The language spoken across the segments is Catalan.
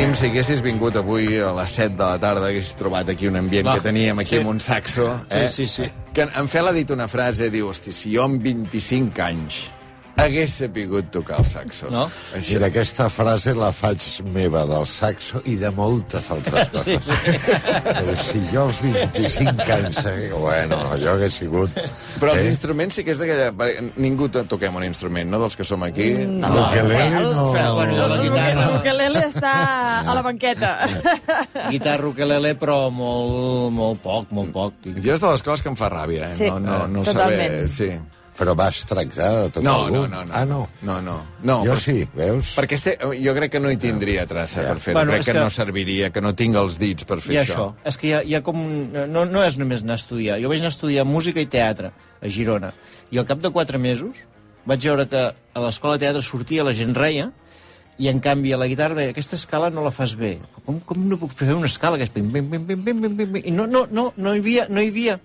Joaquim, si haguessis vingut avui a les 7 de la tarda, haguessis trobat aquí un ambient Va. que teníem aquí Sí. amb un saxo. Eh? Sí, sí, sí. Que en Fel ha dit una frase, diu, hosti, si jo amb 25 anys hagués sapigut tocar el saxo. No? Així, Mira, aquesta frase la faig meva del saxo i de moltes altres coses. Sí, Eh, Si jo als 25 anys... Bueno, jo hagués sigut... Però els eh? instruments sí que és d'aquella... Ningú to- toquem un instrument, no?, dels que som aquí. No, L'ukelele no... Bueno, de la guitarra. L'ukelele està a la banqueta. Guitarra, ukelele, però molt, molt poc, molt poc. Jo és de les coses que em fa ràbia, eh? Sí, no, no, no totalment. saber... Sí. Però vas tractar de tocar No, algun? no, no, no. Ah, no? No, no. no Jo però- sí, veus? Perquè sé, jo crec que no hi tindria traça per fer-ho. Bueno, crec que, que- no serviria, que no tinc els dits per fer I això. això. És que hi ha, hi ha com... No, no és només anar a estudiar. Jo vaig anar a estudiar música i teatre a Girona. I al cap de quatre mesos vaig veure que a l'escola de teatre sortia, la gent reia, i en canvi a la guitarra deia, aquesta escala no la fas bé. Com, com no puc fer una escala que és. I no, no, no, no hi havia, no hi havia.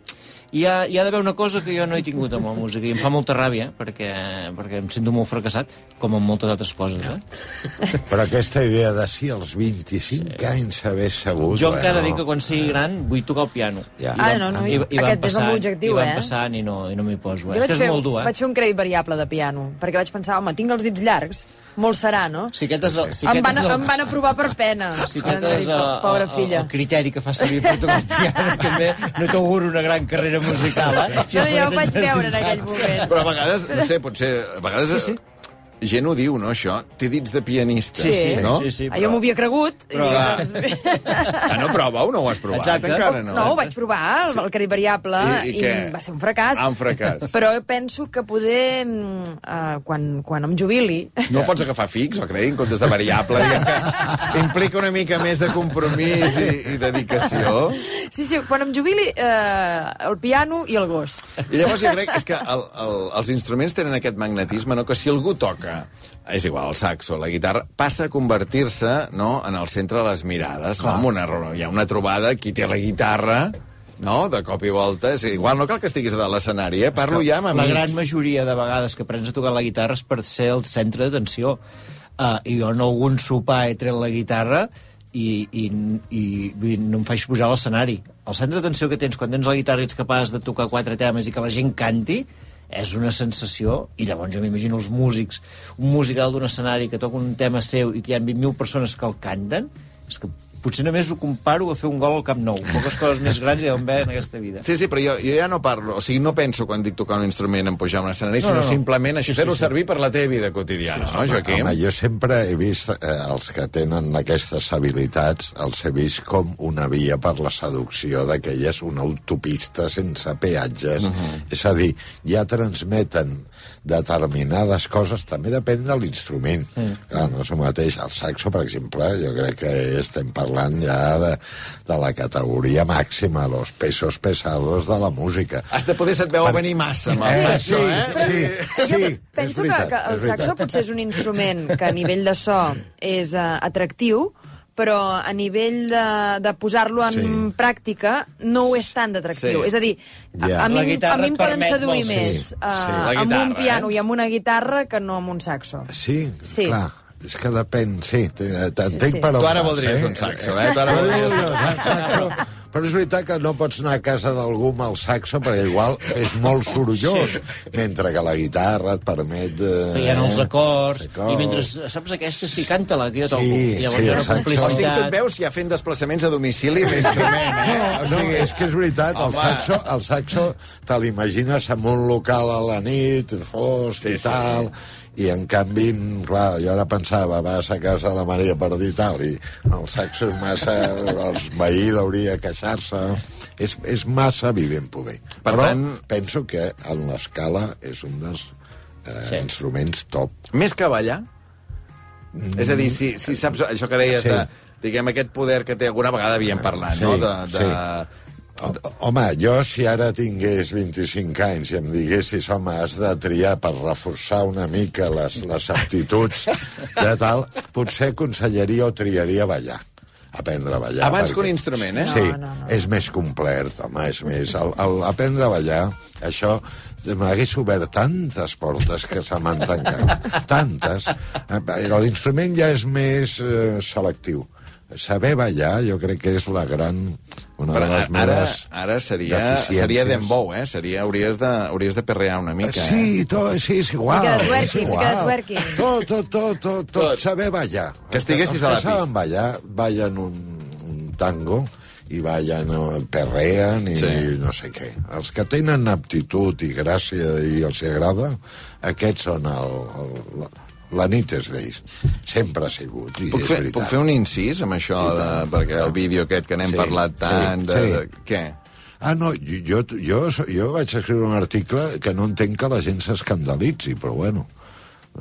I hi ha, hi ha d'haver una cosa que jo no he tingut amb la música i em fa molta ràbia perquè, perquè em sento molt fracassat com amb moltes altres coses eh? Però aquesta idea de si als 25 anys haver sabut... Jo encara bueno, dic que quan sigui gran vull tocar el piano. Ja. I Ah, no, no, i- i aquest és el meu passant, objectiu, i van eh? passant i no, i no m'hi poso. Eh? Jo És que vaig és fer, molt dur, eh? vaig fer un crèdit variable de piano, perquè vaig pensar, home, tinc els dits llargs, molt serà, no? Si aquest és el, si em, van, és el, em van aprovar per pena. si aquest és el, Pobra el, filla. el, criteri que fa servir per tocar el piano, també no t'auguro una gran carrera musical, eh? No, ja ho vaig veure en aquell moment. Però a vegades, no sé, potser... A vegades sí, sí. Gent ho diu, no, això? Té dits de pianista, Sí, sí, no? sí, sí, Ah, jo m'ho havia cregut. Però, i, clar. doncs, Ah, no, prova-ho, no ho has provat Exacte. encara, no? no, ho vaig provar, el, el crèdit variable, I- i i, va ser un fracàs. Ah, un fracàs. Però penso que poder, uh, quan, quan em jubili... No pots agafar fix o crèdit en comptes de variable, que implica una mica més de compromís i, i dedicació. Sí, sí, quan em jubili, eh, el piano i el gos. I llavors jo crec és que el, el, els instruments tenen aquest magnetisme, no? que si algú toca, és igual, el saxo, la guitarra, passa a convertir-se no, en el centre de les mirades. No? Amb una, hi ha una trobada, qui té la guitarra, no? de cop i volta, és igual, no cal que estiguis a l'escenari, eh? parlo ja amb La amics. gran majoria de vegades que aprens a tocar la guitarra és per ser el centre d'atenció. Uh, I jo en algun sopar he tret la guitarra i, i, i, dir, no em faig pujar a l'escenari. El centre d'atenció que tens quan tens la guitarra i ets capaç de tocar quatre temes i que la gent canti és una sensació, i llavors jo m'imagino els músics, un músic dalt d'un escenari que toca un tema seu i que hi ha 20.000 persones que el canten, és que potser només ho comparo a fer un gol al Camp Nou. Poques coses més grans hi deuen haver en aquesta vida. Sí, sí, però jo, jo ja no parlo, o sigui, no penso quan dic tocar un instrument en pujar a un escenari, No, sinó no, no. simplement això Sí, sí, fer-ho sí. servir per la teva vida quotidiana, no, Joaquim? Home, jo sempre he vist eh, els que tenen aquestes habilitats, els he vist com una via per la seducció d'aquelles, una autopista sense peatges. Uh -huh. És a dir, ja transmeten determinades coses, també depèn de l'instrument. Mm. Clar, no és el mateix. El saxo, per exemple, jo crec que estem parlant ja de, de la categoria màxima, los pesos pesados de la música. Has de poder se't veu Per- venir massa amb el Eh, saxo, sí, eh? sí, sí, és Penso veritat, que, que el saxo potser és un instrument que a nivell de so és uh, atractiu, però a nivell de, de posar-lo en Sí. pràctica no ho és tan d'atractiu. Sí. És a dir, a, Ja. a, mi, a mi em poden seduir molt, sí. més Sí. uh, amb guitarra, un piano eh? i amb una guitarra que no amb un saxo. Sí, Sí. clar. És que depèn, sí. T'entenc Sí, sí. per on Tu ara voldries eh? un saxo, eh? Tu ara No, voldries un saxo. Però és veritat que no pots anar a casa d'algú amb el saxo perquè igual és molt sorollós, sí. mentre que la guitarra et permet... Eh, feien els acords, acords. i mentre, saps aquesta, sí, canta-la, que jo toco. Sí, llavors sí, hi ha una exacte. O sigui, tu et complicitat. veus ja fent desplaçaments a domicili amb l'instrument, eh? No, no, és que és veritat, el Home. saxo, el saxo te l'imagines en un local a la nit, fosc Sí, i sí. I en canvi, clar, jo ara pensava, vas a casa de la Maria Pardí i tal, i el saxo és massa... els veí hauria queixar-se... És, és massa evident, poder. Per Però tant- penso que en l'escala és un dels eh, Sí. instruments top. Més que ballar? És a dir, si, si saps això que deies Sí. de diguem, aquest poder que té alguna vegada havíem parlat, Sí, no? De, de... sí. Home, jo si ara tingués 25 anys i em diguessis, home, has de triar per reforçar una mica les, les aptituds de tal, potser aconsellaria o triaria ballar aprendre a ballar. Abans que un instrument, eh? Sí, No, no, no. és més complet, home, és més... El, el, aprendre a ballar, això m'hagués obert tantes portes que se m'han tancat. tantes. Eh, L'instrument ja és més eh, selectiu. Saber ballar, jo crec que és la gran... Una Però de les ara, meves ara seria, deficiències. seria dembow, eh? Seria, hauries, de, hauries de perrear una mica, eh? Sí, tot, sí, és igual. Mica de twerking, mica de twerking. Tot, tot, tot, tot, tot, Tot. saber ballar. Que estiguessis a la que saben ballar, ballen un, un tango i ballen, perreen i Sí. no sé què. Els que tenen aptitud i gràcia i els agrada, aquests són el, el, la, nit és d'ells. Sempre ha sigut, i Puc és fer, veritat. puc fer un incís amb això, de, perquè el vídeo aquest que n'hem Sí, parlat tant... sí, de, sí. de, què? Ah, no, jo, jo, jo, vaig escriure un article que no entenc que la gent s'escandalitzi, però bueno,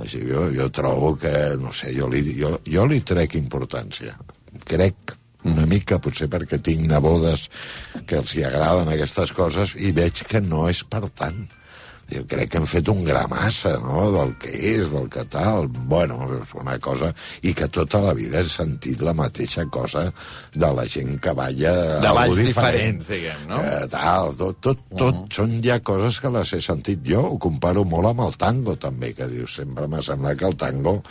així, jo, jo trobo que, no sé, jo li, jo, jo li trec importància. Crec una mica, potser perquè tinc nebodes que els hi agraden aquestes coses i veig que no és per tant. Jo crec que hem fet un gramassa, no?, del que és, del que tal. Bueno, és una cosa... I que tota la vida he sentit la mateixa cosa de la gent que balla De algú balls diferent. diferents, diguem, no? Que tal, tot, tot, tot uh -huh. són ja coses que les he sentit jo. Ho comparo molt amb el tango, també, que dius, sempre m'ha semblat que el tango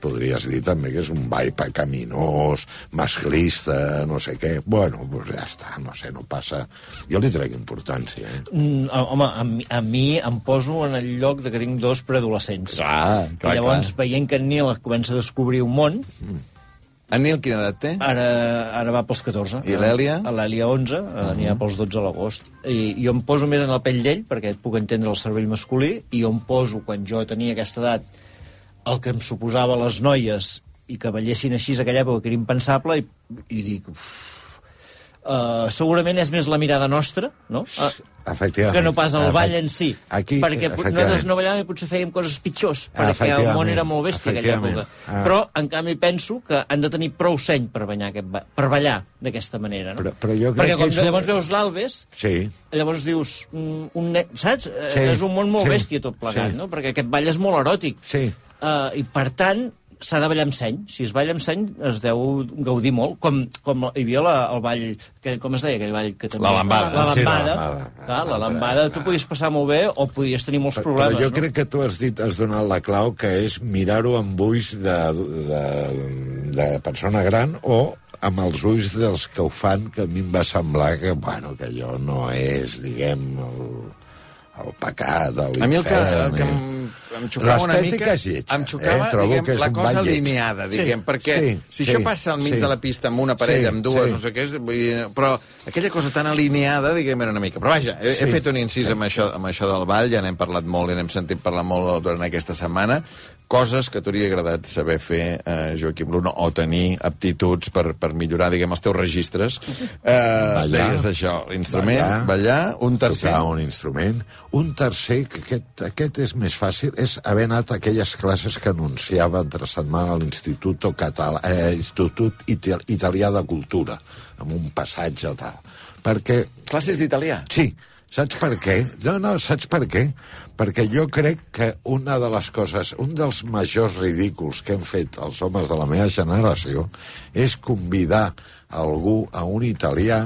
podries dir també que és un ball pecaminós, masclista, no sé què. Bueno, doncs ja està, no sé, no passa... Jo li trec importància, eh? Mm, home, a mi, a mi em poso en el lloc de que tinc dos preadolescents. Clar, I llavors, veient que en Nil comença a descobrir un món, En Nil, quina edat té? ara, ara va pels 14. I l'Èlia? A L'Èlia 11, uh -huh. anirà pels 12 a l'agost. I jo em poso més en la pell d'ell, perquè puc entendre el cervell masculí, i jo em poso, quan jo tenia aquesta edat, el que em suposava les noies i que ballessin així a aquella època, que era impensable, i, i dic... Uf, uh, segurament és més la mirada nostra, no? Uh, Efectivament. que no pas el ball en si. Aquí, perquè nosaltres no ballàvem i potser fèiem coses pitjors, perquè el món era molt bèstia aquella època. Ah. Però, en canvi, penso que han de tenir prou seny per ballar, aquest ba per ballar d'aquesta manera. No? Però- però jo crec perquè que quan això- llavors veus l'Albes, Sí, llavors dius, mm, un ne... saps? Sí, Sí, és un món molt sí, bèstia tot plegat, sí. no? Perquè aquest ball és molt eròtic. Sí. Uh, I, per tant, s'ha de ballar amb seny. Si es balla amb seny, es deu gaudir molt. Com, com hi havia la, el ball, que, com es deia aquell ball? Que també... La lambada. La Sí, la lambada. lambada. Clar, la lambada tu podies passar molt bé o podies tenir molts problemes, Però jo no? crec que tu has dit, has donat la clau, que és mirar-ho amb ulls de, de, de persona gran o amb els ulls dels que ho fan, que a mi em va semblar que, bueno, que allò no és, diguem, el, el pecat, l'infern... A mi el que, el que eh? em, em xocava una mica... és lletja, em xocava, eh? Trobo diguem, que és la un cosa lleig. alineada, diguem, Sí, perquè sí, si sí, això passa al mig sí. de la pista amb una parella, Sí, amb dues, sí. no sé què, és, vull dir, però aquella cosa tan alineada, diguem, era una mica... Però vaja, he, he Sí. fet un incís amb, això, amb això del ball, ja n'hem parlat molt i n'hem sentit parlar molt durant aquesta setmana, coses que t'hauria agradat saber fer, eh, Joaquim Luna, o tenir aptituds per, per millorar, diguem, els teus registres. Eh, deies això, l'instrument, ballar, ballar, un tercer... Tocar un instrument. Un tercer, que aquest, aquest és més fàcil, és haver anat a aquelles classes que anunciava entre setmana a l'Institut Català, eh, Institut Ital Italià de Cultura, amb un passatge o tal. Perquè Classes d'italià. Sí, saps per què? No, no, saps per què? Perquè jo crec que una de les coses, un dels majors ridículs que hem fet els homes de la meva generació és convidar algú a un italià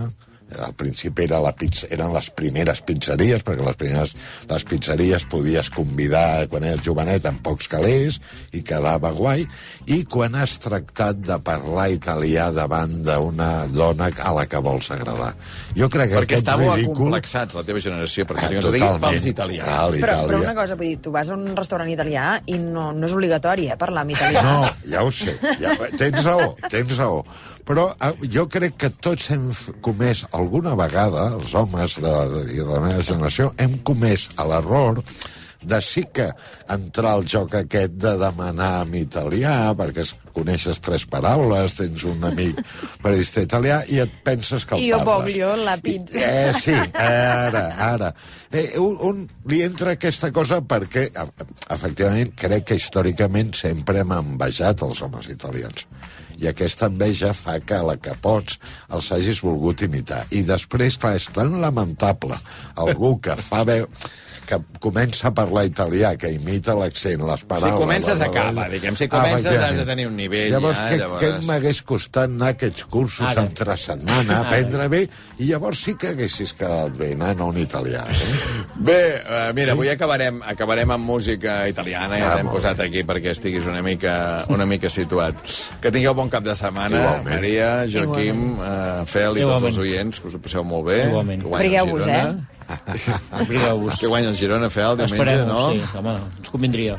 al principi era la pizza, eren les primeres pizzeries, perquè les primeres les pizzeries podies convidar quan eres jovenet amb pocs calés i quedava guai, i quan has tractat de parlar italià davant d'una dona a la que vols agradar. Jo crec que Perquè aquest estàveu ridícul... acomplexats, la teva generació, perquè Ah, totalment. pels italians. Ah, Però, però una cosa, vull dir, tu vas a un restaurant italià i no, no és obligatori, eh, parlar en italià. No, ja ho sé. Ja, tens raó, tens raó. Però eh, jo crec que tots hem comès alguna vegada, els homes de, de, de la meva generació, hem comès l'error de sí que entrar al joc aquest de demanar en italià, perquè es, coneixes tres paraules, tens un amic periodista italià i et penses que el Io parles. voglio la pizza. Eh, sí, ara, ara. Eh, un, un, li entra aquesta cosa perquè, efectivament, crec que històricament sempre hem envejat els homes italians i aquesta enveja fa que a la que pots els hagis volgut imitar. I després, clar, és tan lamentable algú que fa veu que comença a parlar italià, que imita l'accent, les paraules... comences, la- acaba, diguem. Si comences, efectivament. has de tenir un nivell, Llavors, ja, què, llavors- què m'hagués costat anar a aquests cursos Ara. entre setmana, aprendre bé, i llavors sí que haguessis quedat bé, anant a un italià. Eh? Bé, uh, mira, avui acabarem, acabarem amb música italiana, ja Ah, t'hem posat aquí perquè estiguis una mica, una mica situat. Que tingueu bon cap de setmana, Igualment. Maria, Joaquim, uh, Fel i tots els oients, que us ho passeu molt bé. Igualment. Obrigueu-vos, Girona. Obrigueu-vos. Que guanya el Girona, Fel, diumenge, no? sí, home, ens convindria.